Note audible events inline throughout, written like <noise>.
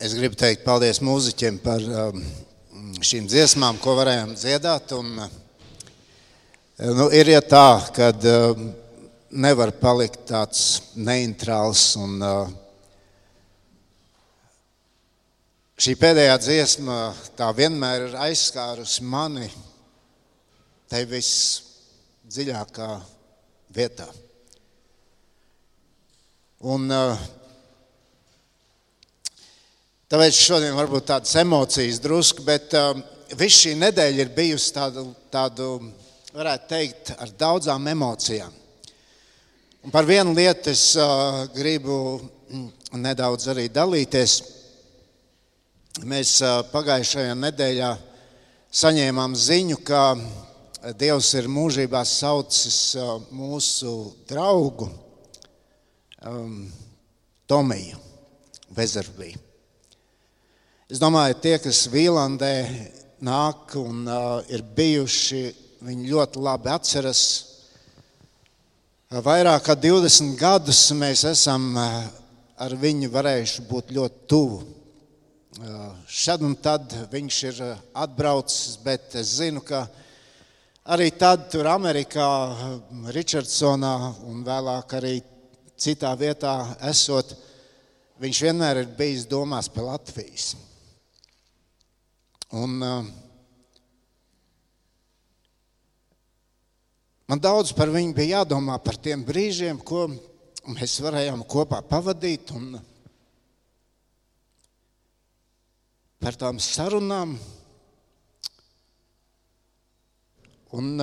Es gribu teikt paldies mūziķiem par um, šīm dziesmām, ko varējām dziedāt. Un, uh, nu, ir ja tā, ka uh, nevar palikt tāds neintrāls. Un, uh, šī pēdējā dziesma tā vienmēr ir aizskārusi mani te visdziļākā vietā. Un, uh, Tāpēc šodien varbūt tādas emocijas drusku, bet um, viss šī nedēļa ir bijusi tādu, tādu, varētu teikt, ar daudzām emocijām. Un par vienu lietu es uh, gribu mm, nedaudz arī dalīties. Mēs uh, pagājušajā nedēļā saņēmām ziņu, ka Dievs ir mūžībā saucis uh, mūsu draugu um, Tomiju Vezerviju. Es domāju, tie, kas Vīlandē nāk un uh, ir bijuši, viņi ļoti labi atceras. Vairāk kā 20 gadus mēs esam ar viņu varējuši būt ļoti tuvu. Šad un tad viņš ir atbraucis, bet es zinu, ka arī tad tur Amerikā, Richardsonā un vēlāk arī citā vietā esot, viņš vienmēr ir bijis domās par Latvijas. Un, uh, man daudz par viņu bija jādomā par tiem brīžiem, ko mēs varējām kopā pavadīt. Un par tām sarunām. Un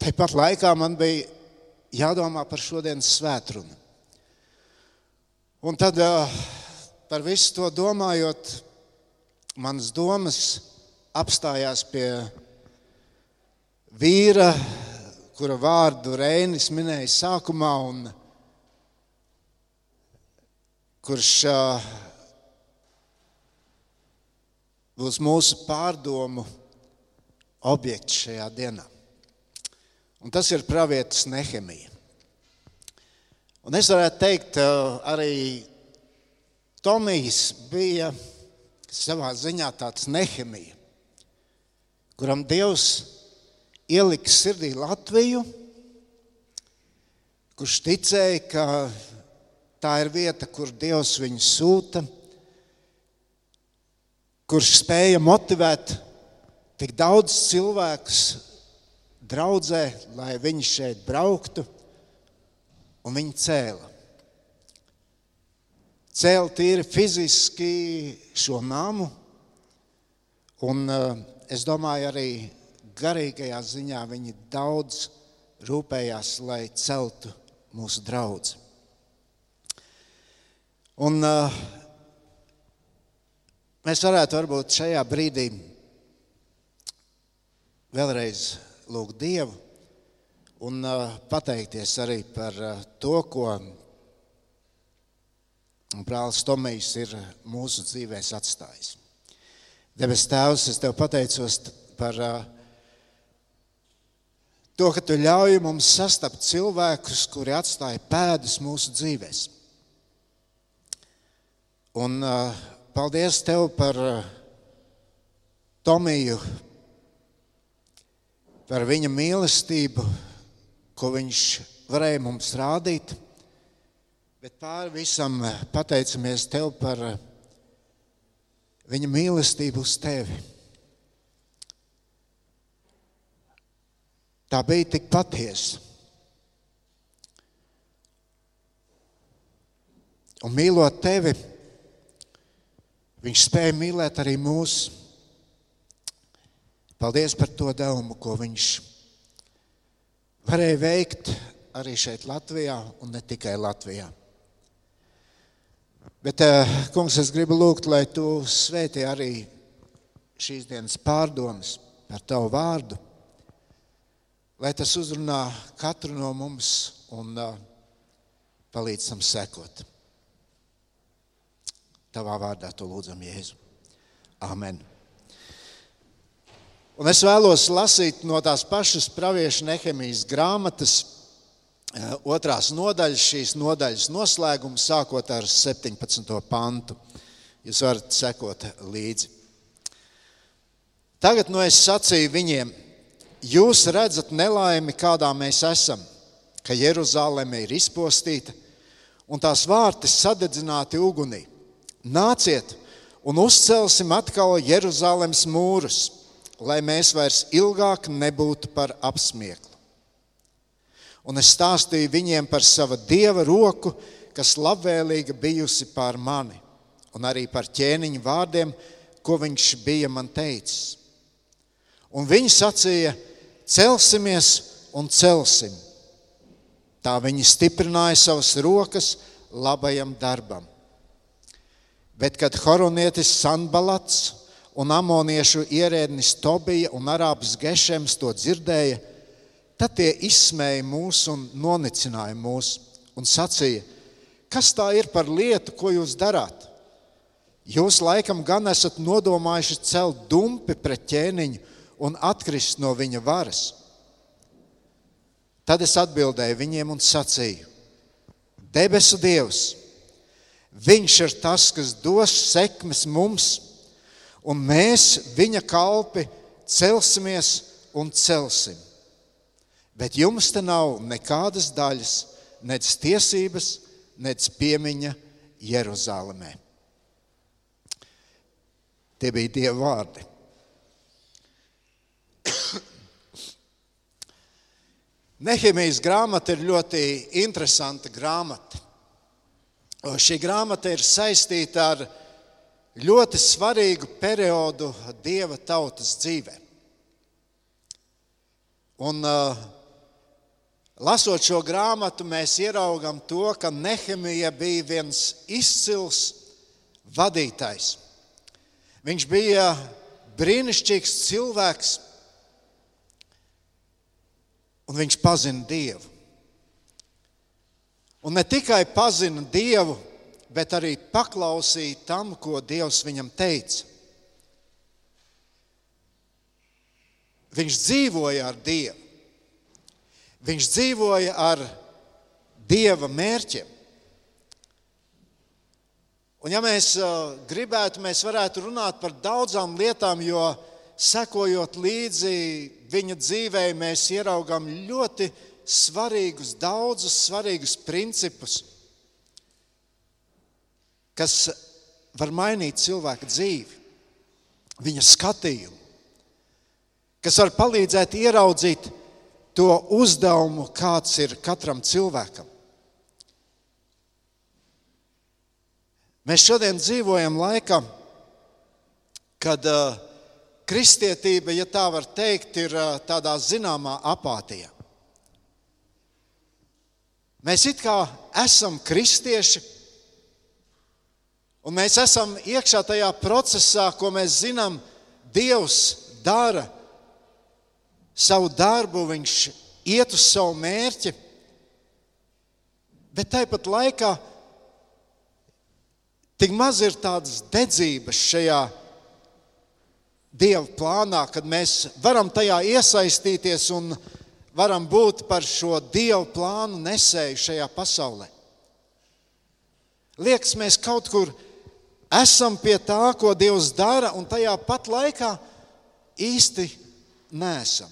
tāpat laikā man bija jādomā par šodienas svētkrunu. Un tad par visu to domājot, manas domas apstājās pie vīra, kura vārdu Reinis minēja sākumā, un kurš būs mūsu pārdomu objekts šajā dienā. Un tas ir pravietis Nehemija. Un es varētu teikt, arī Tomijs bija savā ziņā tāds nehemija, kuram Dievs ieliks sirdī Latviju, kurš ticēja, ka tā ir vieta, kur Dievs viņu sūta, kurš spēja motivēt tik daudz cilvēkus draudzē, lai viņi šeit brauktu, un viņi cēla cēla tīri fiziski šo namu. Un, uh, es domāju, arī garīgajā ziņā viņi daudz rūpējās, lai celtu mūsu draugu. Un uh, mēs varētu varbūt šajā brīdī vēlreiz lūgt Dievu un uh, pateikties arī par uh, to, ko Un brālis Tomijs ir mūsu dzīvēs atstājis. Debes Tēvs, es tev pateicos par to, ka tu ļauj mums sastapt cilvēkus, kuri atstāja pēdas mūsu dzīvēs. Un paldies tev par Tomiju, par viņa mīlestību, ko viņš varēja mums rādīt. Bet pāri visam eh, pateicamies Tev par eh, viņa mīlestību uz Tevi. Tā bija tik patiesa. Un mīlot Tevi, Viņš spēja mīlēt arī mūs. Paldies par to devumu, ko Viņš varēja veikt arī šeit, Latvijā, un ne tikai Latvijā. Bet, eh, kungs, es gribu lūgt, lai tu svētī arī šīs dienas pārdomas par tavu vārdu, lai tas uzrunā katru no mums un uh, palīdz tam sekot. Tavā vārdā to lūdzam, Jēzu. Amen. Un es vēlos lasīt no tās pašas pravieša Nehemijas grāmatas, otrās nodaļas, šīs nodaļas noslēgumu, sākot ar 17. pantu. Jūs varat sekot līdzi. Tagad no es sacīju viņiem, jūs redzat nelaimi, kādā mēs esam, ka Jeruzaleme ir izpostīta un tās vārti sadedzināti ugunī. Nāciet un uzcelsim atkal Jeruzalemes mūrus, lai mēs vairs ilgāk nebūtu par apsmieklu un es stāstīju viņiem par sava dieva roku, kas labvēlīga bijusi pār mani, un arī par ķēniņa vārdiem, ko viņš bija man teicis. Un viņi sacīja: Celsimies un celsim. Tā viņi stiprināja savas rokas labajam darbam. Bet, kad Horonietis Sanbalats un amoniešu ierēdnis Tobija un arābs Gešems to dzirdēja, Tad tie izsmēja mūs un nonicināja mūs un sacīja, kas tā ir par lietu, ko jūs darāt? Jūs laikam gan esat nodomājuši celt dumpi pret ķēniņu un atkrist no viņa varas. Tad es atbildēju viņiem un sacīju: Debesu Dievs, Viņš ir tas, kas dos sekmes mums, un mēs, viņa kalpi, celsimies un celsim Bet jums te nav nekādas daļas, nec tiesības, nec piemiņa Jeruzalemē. Tie bija Dieva vārdi. <coughs> Nehemijas grāmata ir ļoti interesanta grāmata. Šī grāmata ir saistīta ar ļoti svarīgu periodu Dieva tautas dzīvē. Un, uh, Lasot šo grāmatu, mēs ieraugām to, ka Nehemija bija viens izcils vadītājs. Viņš bija brīnišķīgs cilvēks, un viņš pazina Dievu. Un ne tikai pazina Dievu, bet arī paklausīja tam, ko Dievs viņam teica. Viņš dzīvoja ar Dievu. Viņš dzīvoja ar dieva mērķiem. Un, ja mēs gribētu, mēs varētu runāt par daudzām lietām, jo sekojot līdzi viņa dzīvē, mēs ieraugām ļoti svarīgus, daudzus svarīgus principus, kas var mainīt cilvēka dzīvi, viņa skatījumu, kas var palīdzēt ieraudzīt to uzdevumu, kāds ir katram cilvēkam. Mēs šodien dzīvojam laikā, kad uh, kristietība, ja tā var teikt, ir uh, tādā zināmā apātijā. Mēs it kā esam kristieši, un mēs esam iekšā tajā procesā, ko mēs zinām, Dievs dara savu darbu, viņš iet uz savu mērķi, bet tāpat laikā tik maz ir tādas dedzības šajā Dieva plānā, kad mēs varam tajā iesaistīties un varam būt par šo Dieva plānu nesēju šajā pasaulē. Liekas, mēs kaut kur esam pie tā, ko Dievs dara, un tajā pat laikā īsti nesam.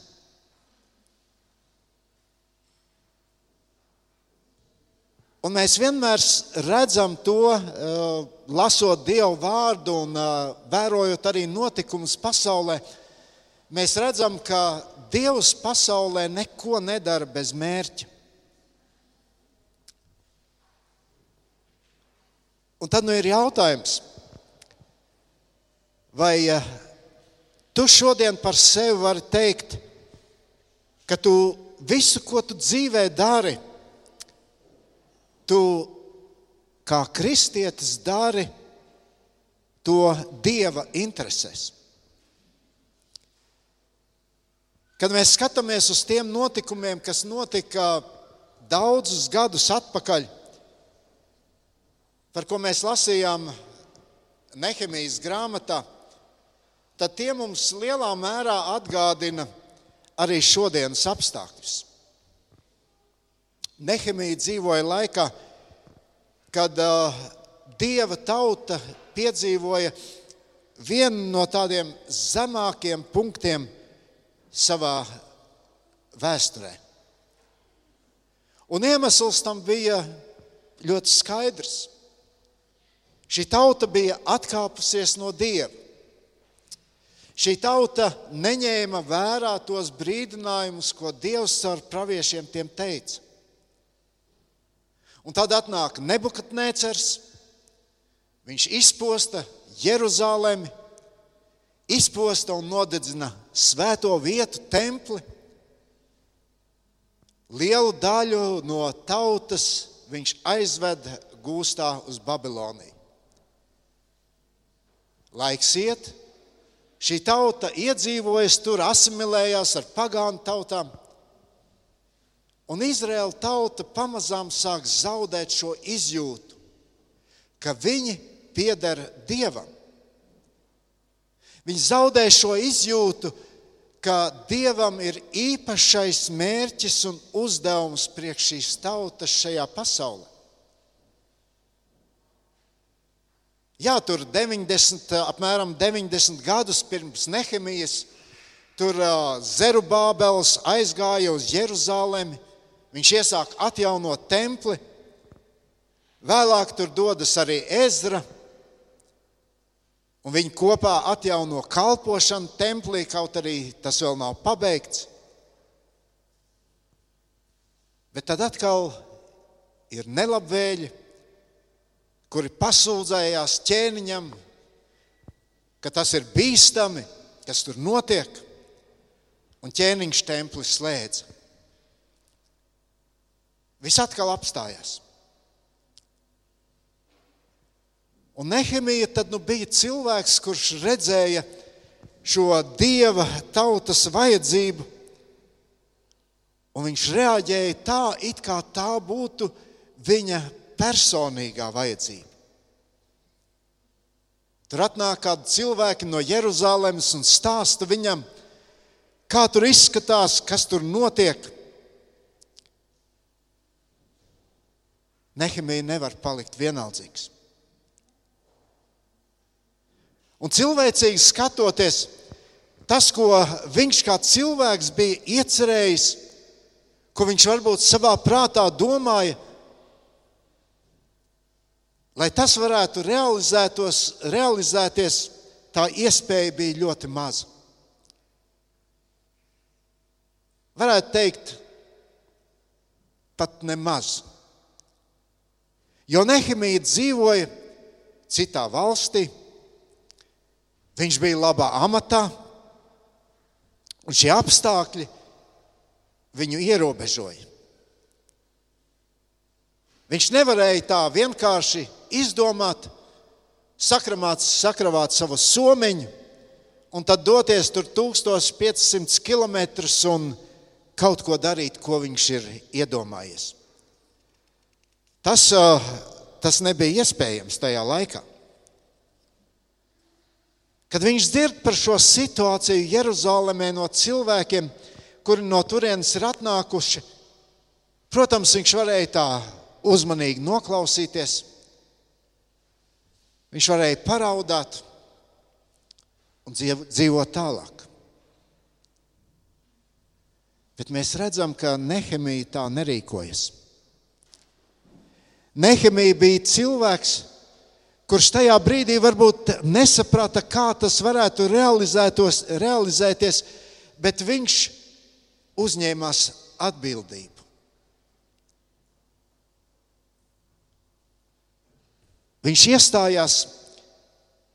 Un mēs vienmēr redzam to, lasot Dievu vārdu un vērojot arī notikumus pasaulē. Mēs redzam, ka Dievs pasaulē neko nedara bez mērķa. Un tad nu ir jautājums, vai tu šodien par sevi vari teikt, ka tu visu, ko tu dzīvē dari, tu kā kristietis dari to dieva interesēs. Kad mēs skatāmies uz tiem notikumiem, kas notika daudzus gadus atpakaļ, par ko mēs lasījām Nehemijas grāmatā, tad tie mums lielā mērā atgādina arī šodienas apstākļus. Nehemija dzīvoja laikā, kad uh, dieva tauta piedzīvoja vienu no tādiem zemākiem punktiem savā vēsturē. Un iemesls tam bija ļoti skaidrs. Šī tauta bija atkāpusies no dieva. Šī tauta neņēma vērā tos brīdinājumus, ko Dievs ar praviešiem tiem teica. Un tad atnāk Nebukadnēcers, viņš izposta Jeruzalemi, izposta un nodedzina svēto vietu, templi. Lielu daļu no tautas viņš aizved gūstā uz Babiloniju. Laiks iet, Šī tauta iedzīvojas tur, asimilējās ar pagānu tautām. Un Izraēla tauta pamazām sāk zaudēt šo izjūtu, ka viņi pieder Dievam. Viņi zaudē šo izjūtu, ka Dievam ir īpašais mērķis un uzdevums priekš šīs tautas šajā pasaulē. Jā, tur 90, apmēram 90 gadus pirms Nehemijas, tur Zerubābels aizgāja uz Jeruzalemi. Viņš iesāk atjaunot templi. Vēlāk tur dodas arī Ezra. Un viņi kopā atjauno kalpošanu templī, kaut arī tas vēl nav pabeigts. Bet tad atkal ir nelabvēļi kuri pasūdzējās ķēniņam, ka tas ir bīstami, kas tur notiek, un ķēniņš templi slēdza. Viss atkal apstājās. Un Nehemija tad nu bija cilvēks, kurš redzēja šo dieva tautas vajadzību, un viņš reaģēja tā, it kā tā būtu viņa personīgā vajadzība. Tur atnāk kādi cilvēki no Jeruzalemes un stāsta viņam, kā tur izskatās, kas tur notiek. Nehemija nevar palikt vienaldzīgs. Un cilvēcīgi skatoties, tas, ko viņš kā cilvēks bija iecerējis, ko viņš varbūt savā prātā domāja, Lai tas varētu realizēties, tā iespēja bija ļoti maza. Varētu teikt, pat nemaz. Jo Nehemija dzīvoja citā valstī, viņš bija labā amatā, un šie apstākļi viņu ierobežoja. Viņš nevarēja tā vienkārši izdomāt, sakramāt, sakravāt savu somiņu un tad doties tur 1500 km un kaut ko darīt, ko viņš ir iedomājies. Tas, tas nebija iespējams tajā laikā. Kad viņš dzird par šo situāciju Jeruzalemē no cilvēkiem, kuri no turienes ir atnākuši, protams, viņš varēja tā uzmanīgi noklausīties. Viņš varēja paraudāt un dzīvot tālāk. Bet mēs redzam, ka Nehemija tā nerīkojas. Nehemija bija cilvēks, kurš tajā brīdī varbūt nesaprata, kā tas varētu realizēties, bet viņš uzņēmās atbildību. Viņš iestājās,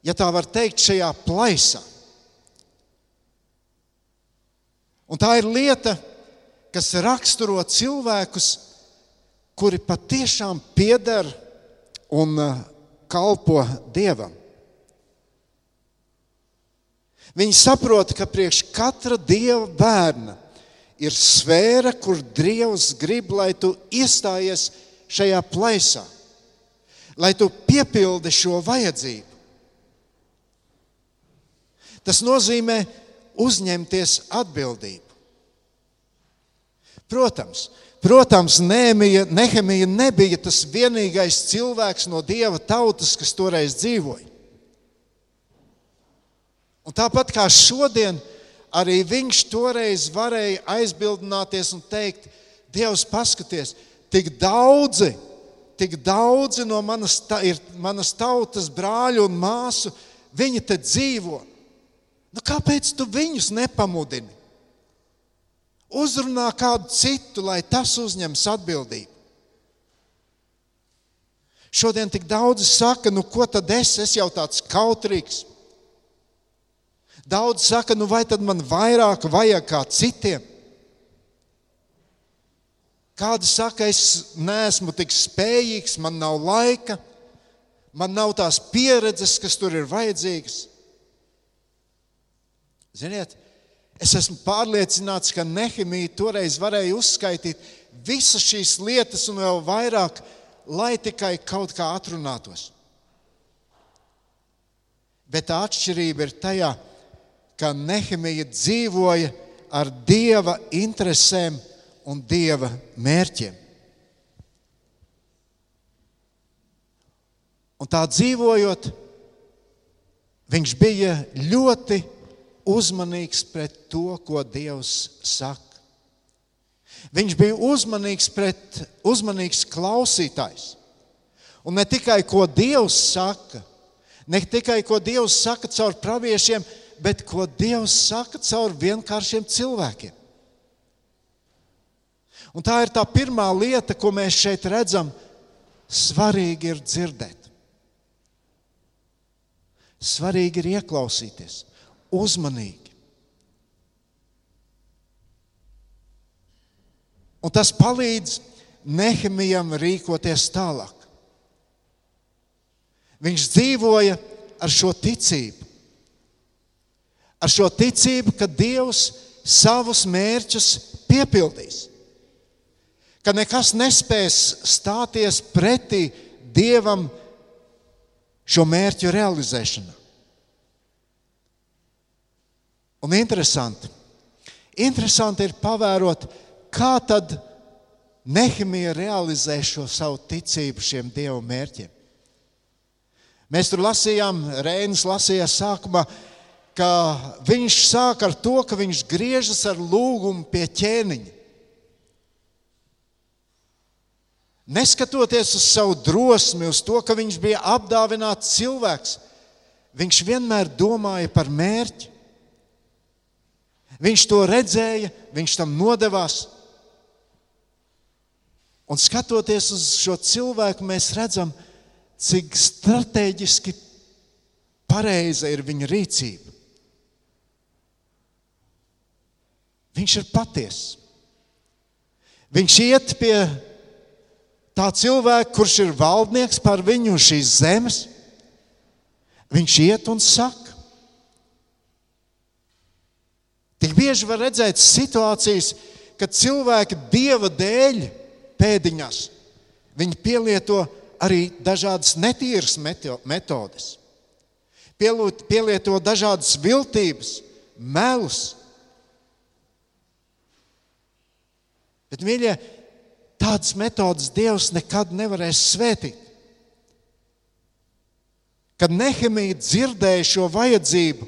ja tā var teikt, šajā plaisā. Un tā ir lieta, kas raksturo cilvēkus, kuri patiešām pieder un uh, kalpo Dievam. Viņi saprot, ka priekš katra dieva bērna ir sfēra, kur Dievs grib, lai tu iestājies šajā plaisā lai tu piepildi šo vajadzību. Tas nozīmē uzņemties atbildību. Protams, Protams, Nehemija, Nehemija nebija tas vienīgais cilvēks no dieva tautas, kas toreiz dzīvoja. Un tāpat kā šodien, arī viņš toreiz varēja aizbildināties un teikt, Dievs, paskaties, tik daudzi, tik daudzi no manas, ir manas tautas brāļu un māsu, viņi te dzīvo. Nu, kāpēc tu viņus nepamudini? Uzrunā kādu citu, lai tas uzņems atbildību. Šodien tik daudzi saka, nu ko tad es, es jau tāds kautrīgs. Daudz saka, nu vai tad man vairāk vajag kā citiem? Kādi saka, es neesmu tik spējīgs, man nav laika, man nav tās pieredzes, kas tur ir vajadzīgas. Ziniet, es esmu pārliecināts, ka Nehemija toreiz varēja uzskaitīt visas šīs lietas un vēl vairāk, lai tikai kaut kā atrunātos. Bet tā atšķirība ir tajā, ka Nehemija dzīvoja ar dieva interesēm un dieva mērķiem. Un tā dzīvojot, viņš bija ļoti uzmanīgs pret to, ko Dievs saka. Viņš bija uzmanīgs, pret, uzmanīgs klausītājs. Un ne tikai ko Dievs saka, ne tikai ko Dievs saka caur praviešiem, bet ko Dievs saka caur vienkāršiem cilvēkiem. Un tā ir tā pirmā lieta, ko mēs šeit redzam. Svarīgi ir dzirdēt. Svarīgi ir ieklausīties, uzmanīgi. Un tas palīdz Nehemijam rīkoties tālāk. Viņš dzīvoja ar šo ticību ar šo ticību, ka Dievs savus mērķus piepildīs. Ka nekas nespēs stāties pretī Dievam šo mērķu realizēšanā. Un interesanti, interesanti ir pavērot, kā tad Nehemija realizē šo savu ticību šiem Dieva mērķiem. Mēs tur lasījām, Rēnis lasīja sākumā, ka viņš sāk ar to, ka viņš griežas ar lūgumu pie ķēniņa. Neskatoties uz savu drosmi, uz to, ka viņš bija apdāvināts cilvēks, viņš vienmēr domāja par mērķi. Viņš to redzēja, viņš tam nodevās. Un skatoties uz šo cilvēku, mēs redzam, cik strateģiski pareiza ir viņa rīcība. Viņš ir patiess. Viņš iet pie tā cilvēka, kurš ir valdnieks par viņu šīs zemes. Viņš iet un saka. Tik bieži var redzēt situācijas, kad cilvēki dieva dēļ pēdiņās viņi pielieto arī dažādas netīras metodes. Pielieto dažādas viltības, melus, Bet, mīļie, tādas metodas Dievs nekad nevarēs svētīt. Kad Nehemija dzirdēja šo vajadzību,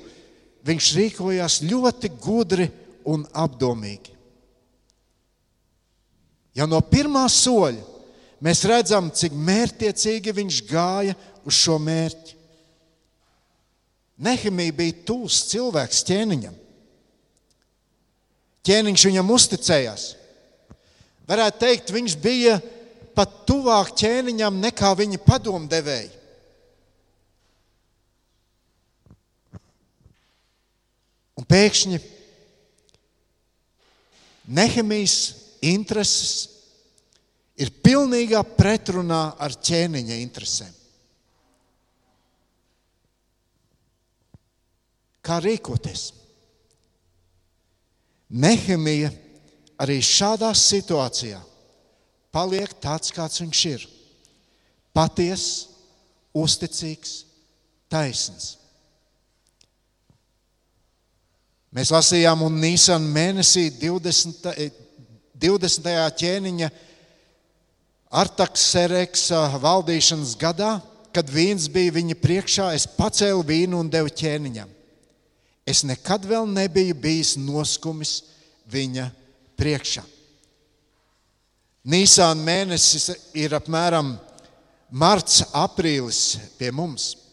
viņš rīkojās ļoti gudri un apdomīgi. Jau no pirmā soļa mēs redzam, cik mērķiecīgi viņš gāja uz šo mērķi. Nehemija bija tūs cilvēks ķēniņam. Ķēniņš viņam uzticējās. Varētu teikt, viņš bija pat tuvāk ķēniņam nekā viņa padomdevēji. Un pēkšņi Nehemijas intereses ir pilnīgā pretrunā ar ķēniņa interesēm. Kā rīkoties? Nehemija arī šādā situācijā paliek tāds, kāds viņš ir. Patiess, uzticīgs, taisns. Mēs lasījām, un Nīsana mēnesī 20, 20. ķēniņa Artaksereksa valdīšanas gadā, kad vīns bija viņa priekšā, es pacēlu vīnu un devu ķēniņam. Es nekad vēl nebiju bijis noskumis viņa priekšā. Nīsāna mēnesis ir apmēram marts, aprīlis pie mums.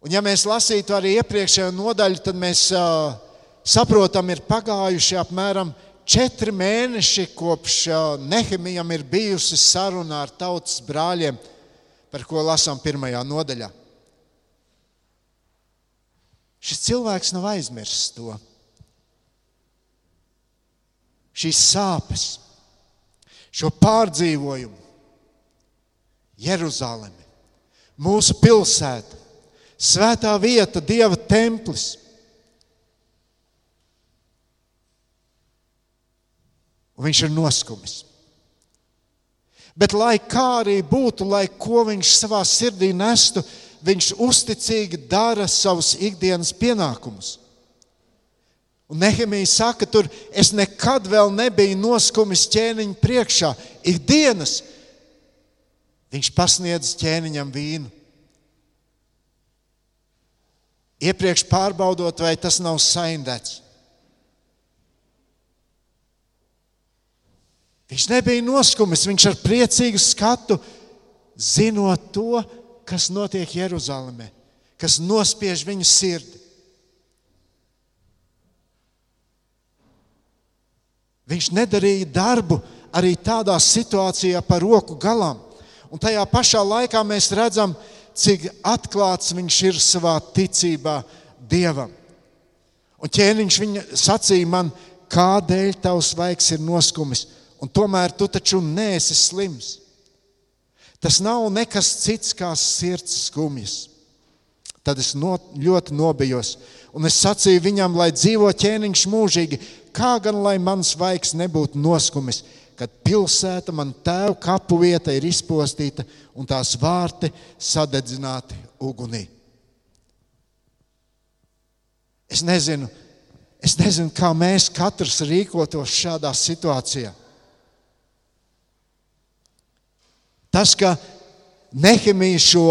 Un ja mēs lasītu arī iepriekšējo nodaļu, tad mēs uh, saprotam, ir pagājuši apmēram četri mēneši, kopš Nehemijam ir bijusi saruna ar tautas brāļiem, par ko lasām pirmajā nodaļā. Šis cilvēks nav aizmirsis to šīs sāpes, šo pārdzīvojumu. Jeruzaleme, mūsu pilsēta, svētā vieta, Dieva templis. Un viņš ir noskumis. Bet, lai kā arī būtu, lai ko viņš savā sirdī nestu, viņš uzticīgi dara savus ikdienas pienākumus. Un Nehemija saka, tur es nekad vēl nebiju noskumis ķēniņa priekšā. Ikdienas viņš pasniedz ķēniņam vīnu. Iepriekš pārbaudot, vai tas nav saindēts. Viņš nebija noskumis, viņš ar priecīgu skatu zinot to, kas notiek Jeruzalemē, kas nospiež viņu sirdi. Viņš nedarīja darbu arī tādā situācijā par roku galām. Un tajā pašā laikā mēs redzam, cik atklāts viņš ir savā ticībā Dievam. Un ķēniņš viņa sacīja man, kādēļ tavs vaigs ir noskumis, un tomēr tu taču neesi slims. Tas nav nekas cits kā sirds skumjas. Tad es no, ļoti nobijos, un es sacīju viņam, lai dzīvo ķēniņš mūžīgi, kā gan lai mans vaigs nebūtu noskumis, kad pilsēta, man tēva kapu vieta ir izpostīta un tās vārti sadedzināti ugunī. Es nezinu, es nezinu, kā mēs katrs rīkotos šādā situācijā. Tas, ka Nehemija šo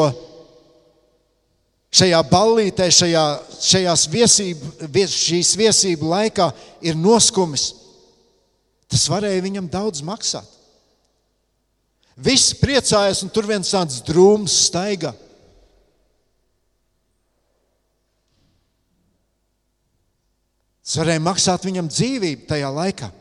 šajā ballītē, šajā, šajās viesību, vies, šīs viesību laikā ir noskumis, tas varēja viņam daudz maksāt. Visi priecājas, un tur viens tāds drūms staigā. Tas varēja maksāt viņam dzīvību tajā laikā.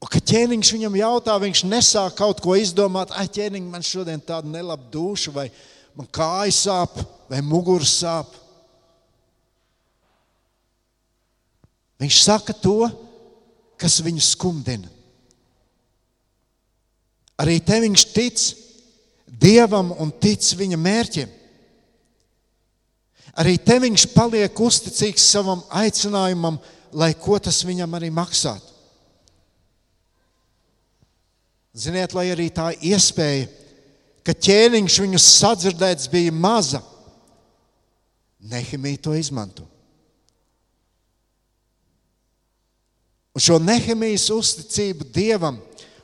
Un, kad ķēniņš viņam jautā, viņš nesāk kaut ko izdomāt, ah, ķēniņ, man šodien tāda nelaba duša vai man kājas sāp vai muguras sāp. Viņš saka to, kas viņu skumdina. Arī te viņš tic Dievam un tic viņa mērķiem. Arī te viņš paliek uzticīgs savam aicinājumam, lai ko tas viņam arī maksātu. Ziniet, lai arī tā iespēja ka ķēniņš viņus sadzirdēts bija maza. Nehemija to izmanto. Un šo Nehemijas uzticību Dievam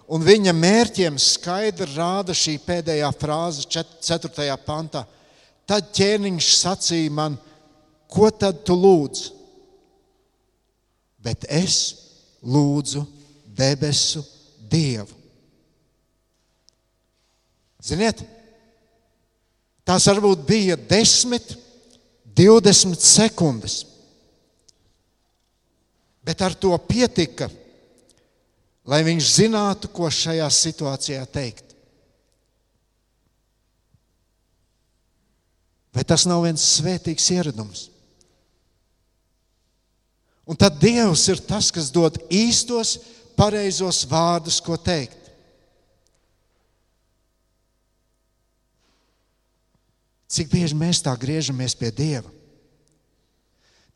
un viņa mērķiem skaidri rāda šī pēdējā frāze, 4. pantā. Tad ķēniņš sacīja man, ko tad tu lūdz? Bet es lūdzu debesu Dievu Ziniet, tās varbūt bija 10, 20 sekundes. Bet ar to pietika, lai viņš zinātu, ko šajā situācijā teikt. Vai tas nav viens svētīgs ieradums? Un tad Dievs ir tas, kas dod īstos, pareizos vārdus, ko teikt. Cik bieži mēs tā griežamies pie Dieva?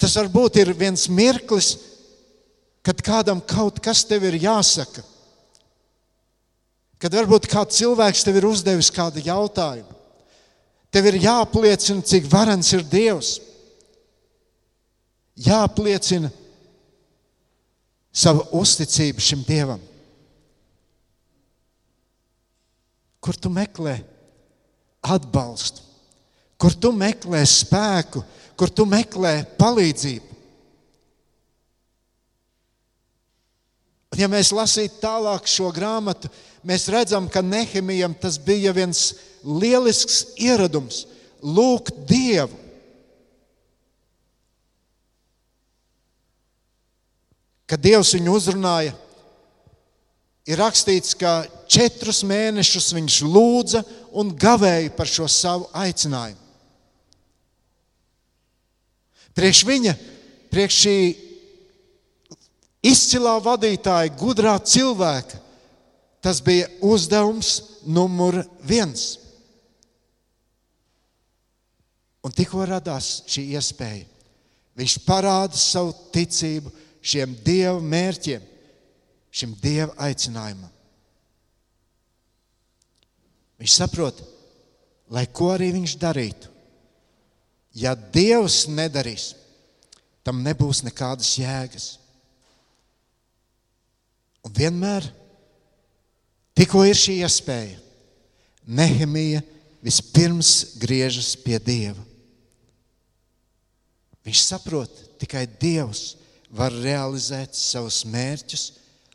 Tas varbūt ir viens mirklis, kad kādam kaut kas tev ir jāsaka. Kad varbūt kāds cilvēks tev ir uzdevis kādu jautājumu. Tev ir jāapliecina, cik varens ir Dievs. Jāapliecina, savu uzticību šim dievam? Kur tu meklē atbalstu, kur tu meklē spēku, kur tu meklē palīdzību? Un, ja mēs lasītu tālāk šo grāmatu, mēs redzam, ka Nehemijam tas bija viens lielisks ieradums lūgt Dievu. Kad Dievs viņu uzrunāja, ir rakstīts, ka četrus mēnešus viņš lūdza un gavēja par šo savu aicinājumu. Priekš viņa, priekš šī izcilā vadītāja, gudrā cilvēka, tas bija uzdevums numur viens. Un tikko radās šī iespēja, viņš parāda savu ticību šiem dieva mērķiem, šim dieva aicinājumam. Viņš saprot, lai ko arī viņš darītu. Ja Dievs nedarīs, tam nebūs nekādas jēgas. Un vienmēr, tikko ir šī iespēja, Nehemija vispirms griežas pie Dieva. Viņš saprot, tikai Dievs var realizēt savus mērķus,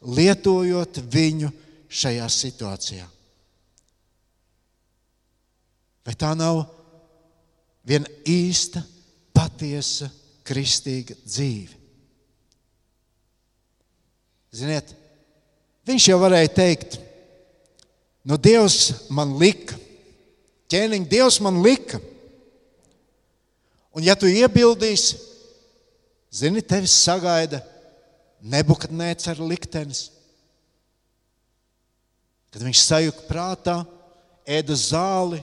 lietojot viņu šajā situācijā. Vai tā nav viena īsta, patiesa, kristīga dzīve? Ziniet, viņš jau varēja teikt, no nu, Dievs man lika, ķēniņ, Dievs man lika. Un ja tu iebildīsi, zini, tevis sagaida nebukadnēts ar liktenis. Kad viņš sajuka prātā, ēda zāli,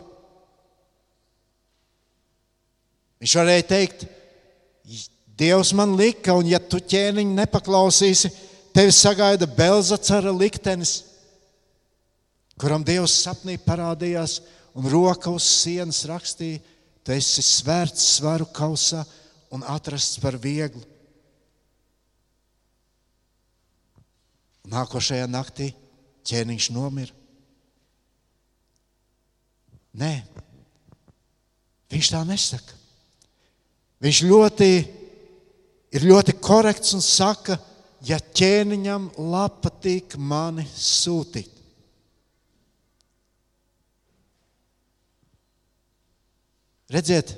Viņš varēja teikt, Dievs man lika, un ja tu ķēniņu nepaklausīsi, tevi sagaida Belzacara liktenis, kuram Dievs sapnī parādījās un roka uz sienas rakstīja, tu esi svērts svaru kausā un atrasts par vieglu. Nākošajā naktī ķēniņš nomira. Nē, viņš tā nesaka. Viņš ļoti, ir ļoti korekts un saka, ja ķēniņam patīk mani sūtīt. Redziet,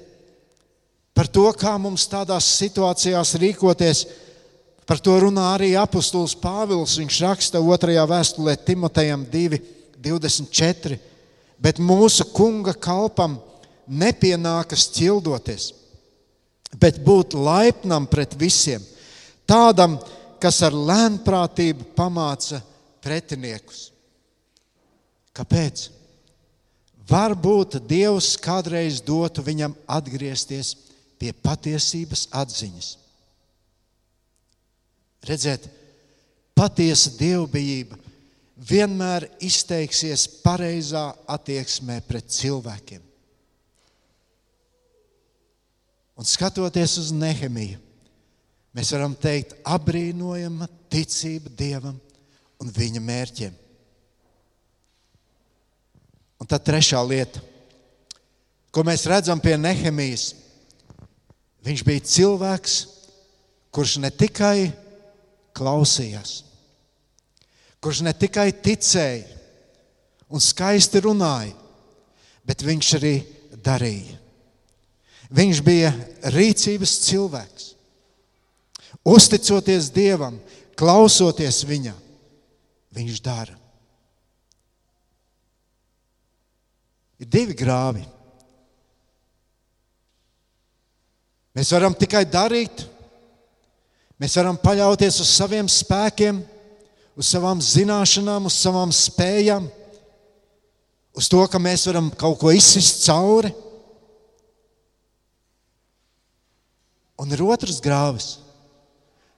par to, kā mums tādās situācijās rīkoties, par to runā arī apustulis Pāvils. Viņš raksta otrajā vēstulē Timotejam 2, 24. Bet mūsu kunga kalpam nepienākas ķildoties bet būt laipnam pret visiem, tādam, kas ar lēnprātību pamāca pretiniekus. Kāpēc? Varbūt Dievs kādreiz dotu viņam atgriezties pie patiesības atziņas. Redziet, patiesa dievbijība vienmēr izteiksies pareizā attieksmē pret cilvēkiem. Un skatoties uz Nehemiju, mēs varam teikt, apbrīnojama ticība Dievam un viņa mērķiem. Un tad trešā lieta, ko mēs redzam pie Nehemijas, viņš bija cilvēks, kurš ne tikai klausījās, kurš ne tikai ticēja un skaisti runāja, bet viņš arī darīja. Viņš bija rīcības cilvēks. Uzticoties Dievam, klausoties Viņam, viņš dara. Ir divi grāvi. Mēs varam tikai darīt, mēs varam paļauties uz saviem spēkiem, uz savām zināšanām, uz savām spējām, uz to, ka mēs varam kaut ko izsist cauri. Un ir otrs grāvis.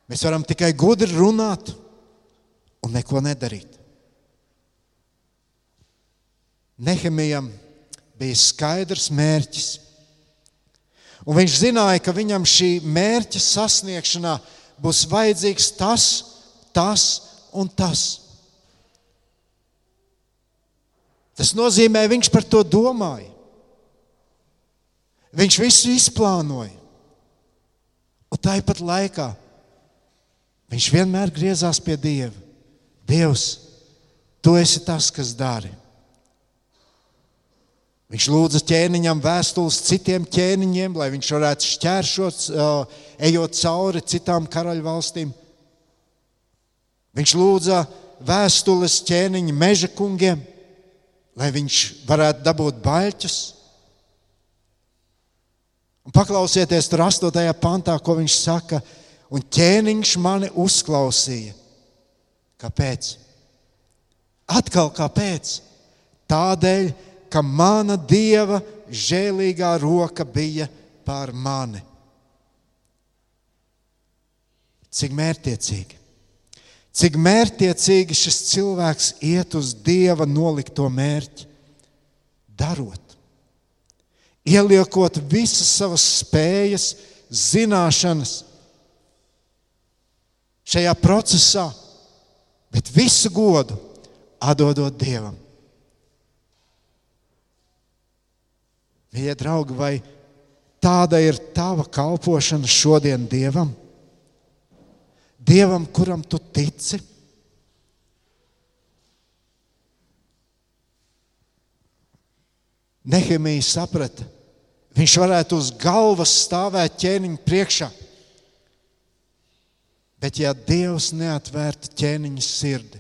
Mēs varam tikai gudri runāt un neko nedarīt. Nehemijam bija skaidrs mērķis. Un viņš zināja, ka viņam šī mērķa sasniegšanā būs vajadzīgs tas, tas un tas. Tas nozīmē, viņš par to domāja. Viņš visu izplānoja. Un tāpat laikā viņš vienmēr griezās pie Dieva. Dievs, tu esi tas, kas dari. Viņš lūdza ķēniņam vēstules citiem ķēniņiem, lai viņš varētu šķēršot, ejot cauri citām karaļvalstīm. Viņš lūdza vēstules ķēniņa meža kungiem, lai viņš varētu dabūt baļķus. Un paklausieties tur 8. pantā, ko viņš saka, un ķēniņš mani uzklausīja. Kāpēc? Atkal kāpēc? Tādēļ, ka mana dieva žēlīgā roka bija pār mani. Cik mērķiecīgi. Cik mērķiecīgi šis cilvēks iet uz dieva nolikto mērķi, darot. Ieliekot visas savas spējas, zināšanas šajā procesā, bet visu godu atdodot dievam. Mīļie draugi, vai tāda ir tava kalpošana šodien Dievam? Dievam, kuram tu tici? Nehemija saprata, viņš varētu uz galvas stāvēt ķēniņa priekšā. Bet, ja Dievs neatvērtu ķēniņa sirdi,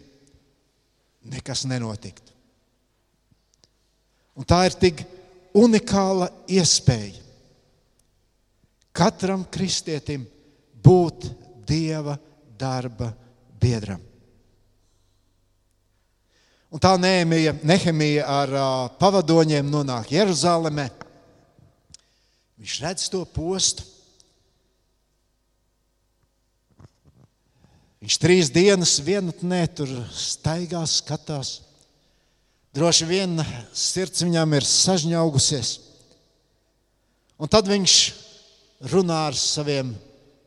nekas nenotiktu. Un tā ir tik unikāla iespēja katram kristietim būt dieva darba biedram. Un tā Nehemija, Nehemija ar uh, pavadoņiem nonāk Jeruzalemē. Viņš redz to postu. Viņš trīs dienas vienatnē tur staigā, skatās. Droši vien sirds viņam ir sažņaugusies. Un tad viņš runā ar saviem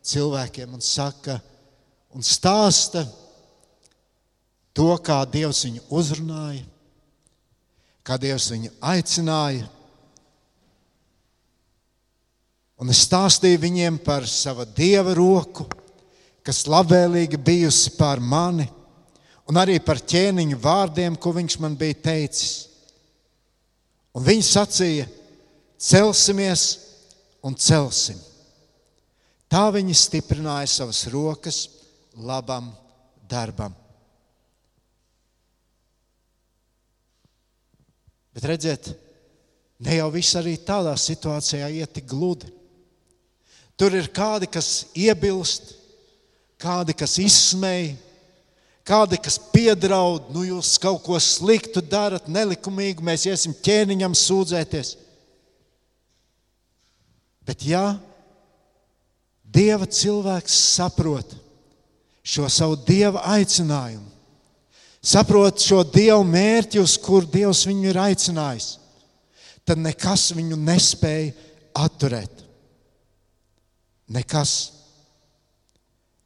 cilvēkiem un saka, un stāsta to, kā Dievs viņu uzrunāja, kā Dievs viņu aicināja. Un es stāstīju viņiem par savu dieva roku, kas labvēlīgi bijusi pār mani un arī par ķēniņu vārdiem, ko viņš man bija teicis. Un viņi sacīja, celsimies un celsim. Tā viņi stiprināja savas rokas labam darbam. Bet redziet, ne jau viss arī tādā situācijā iet tik gludi. Tur ir kādi, kas iebilst, kādi, kas izsmēja, kādi, kas piedraud, nu jūs kaut ko sliktu darat, nelikumīgu, mēs iesim ķēniņam sūdzēties. Bet ja Dieva cilvēks saprot šo savu Dieva aicinājumu, saprot šo Dieva mērķi, uz kur Dievs viņu ir aicinājis, tad nekas viņu nespēja atturēt. Nekas.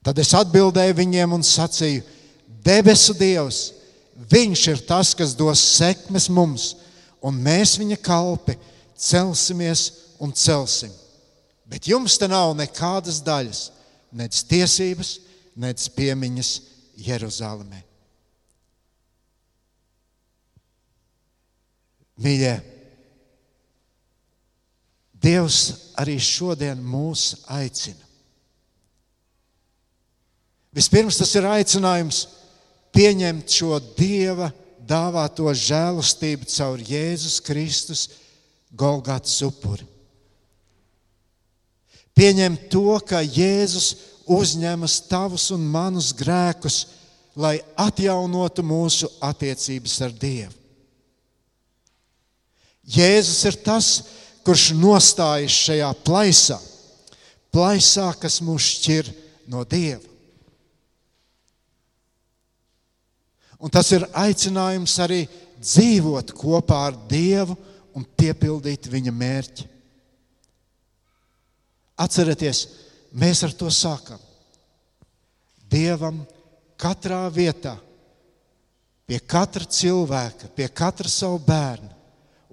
Tad es atbildēju viņiem un sacīju, debesu Dievs, Viņš ir tas, kas dos sekmes mums, un mēs viņa kalpi celsimies un celsim. Bet jums te nav nekādas daļas, nec tiesības, nec piemiņas Jeruzalemē. Mīļie, Dievs arī šodien mūs aicina. Vispirms tas ir aicinājums pieņemt šo Dieva dāvāto žēlastību caur Jēzus Kristus Golgātas upuri. Pieņemt to, ka Jēzus uzņemas tavus un manus grēkus, lai atjaunotu mūsu attiecības ar Dievu. Jēzus ir tas, kurš nostājas šajā plaisā, plaisā, kas mūs šķir no Dieva. Un tas ir aicinājums arī dzīvot kopā ar Dievu un piepildīt viņa mērķi. Atcerieties, mēs ar to sākam. Dievam katrā vietā, pie katra cilvēka, pie katra savu bērnu,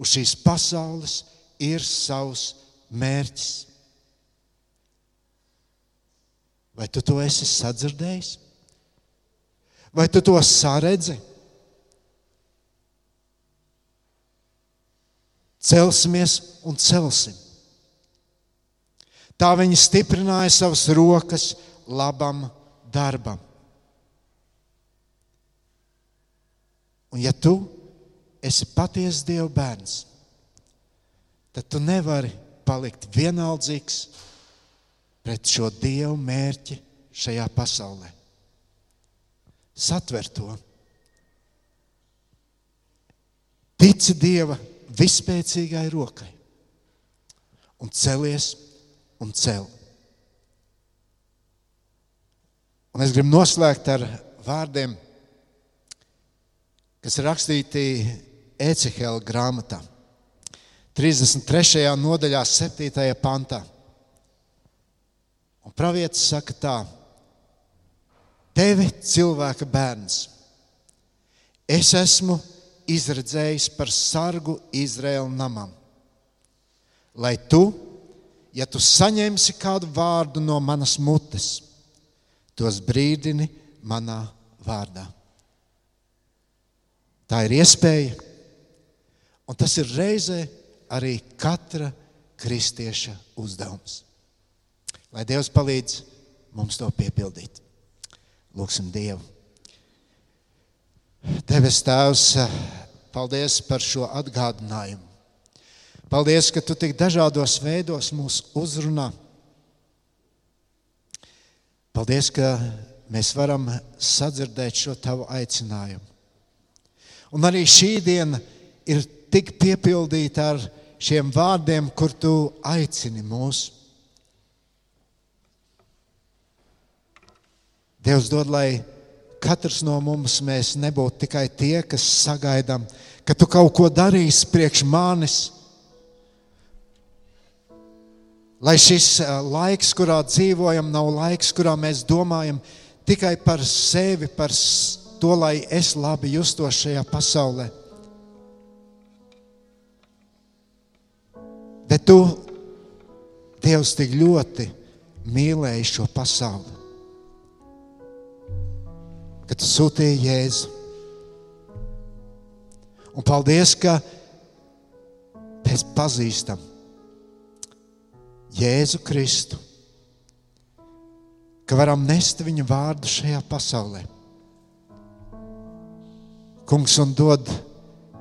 uz šīs pasaules ir savs mērķis. Vai tu to esi sadzirdējis? Vai tu to saredzi? Celsimies un celsim. Tā viņi stiprināja savas rokas labam darbam. Un ja tu esi patiesa Dieva bērns, tad tu nevari palikt vienaldzīgs pret šo Dieva mērķi šajā pasaulē. Satver to. Tici Dieva vispēcīgai rokai un celies un cel. Un es gribu noslēgt ar vārdiem, kas ir rakstīti Ecehela grāmatā, 33. nodaļā, 7. pantā. Un pravietis saka tā, tevi cilvēka bērns, es esmu izredzējis par sargu Izraēla namam, lai tu, ja tu saņemsi kādu vārdu no manas mutes, tos brīdini manā vārdā. Tā ir iespēja, un tas ir reizē arī katra kristieša uzdevums. Lai Dievs palīdz mums to piepildīt. Lūksim Dievu. Debes Tēvs, paldies par šo atgādinājumu. Paldies, ka Tu tik dažādos veidos mūs uzrunā. Paldies, ka mēs varam sadzirdēt šo Tavu aicinājumu. Un arī šī diena ir tik piepildīta ar šiem vārdiem, kur Tu aicini mūs. Dievs dod, lai katrs no mums nebūtu tikai tie, kas sagaidām, ka tu kaut ko darīsi priekš manis. Lai šis laiks, kurā dzīvojam, nav laiks, kurā mēs domājam tikai par sevi, par to, lai es labi justos šajā pasaulē. Bet tu, Dievs, tik ļoti mīlēji šo pasauli ka tu sūtīji Jēzu. Un paldies, ka mēs pazīstam Jēzu Kristu, ka varam nest viņa vārdu šajā pasaulē. Kungs, un dod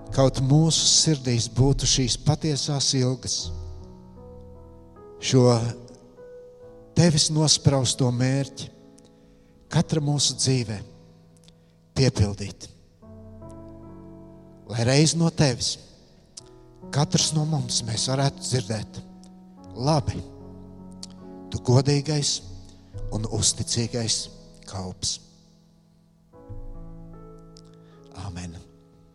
kaut mūsu sirdīs būtu šīs patiesās ilgas, šo tevis nospraustu mērķi katra mūsu dzīvēm piepildīt. Lai reiz no tevis, katrs no mums, mēs varētu dzirdēt, labi, tu godīgais un uzticīgais kalps. Amen.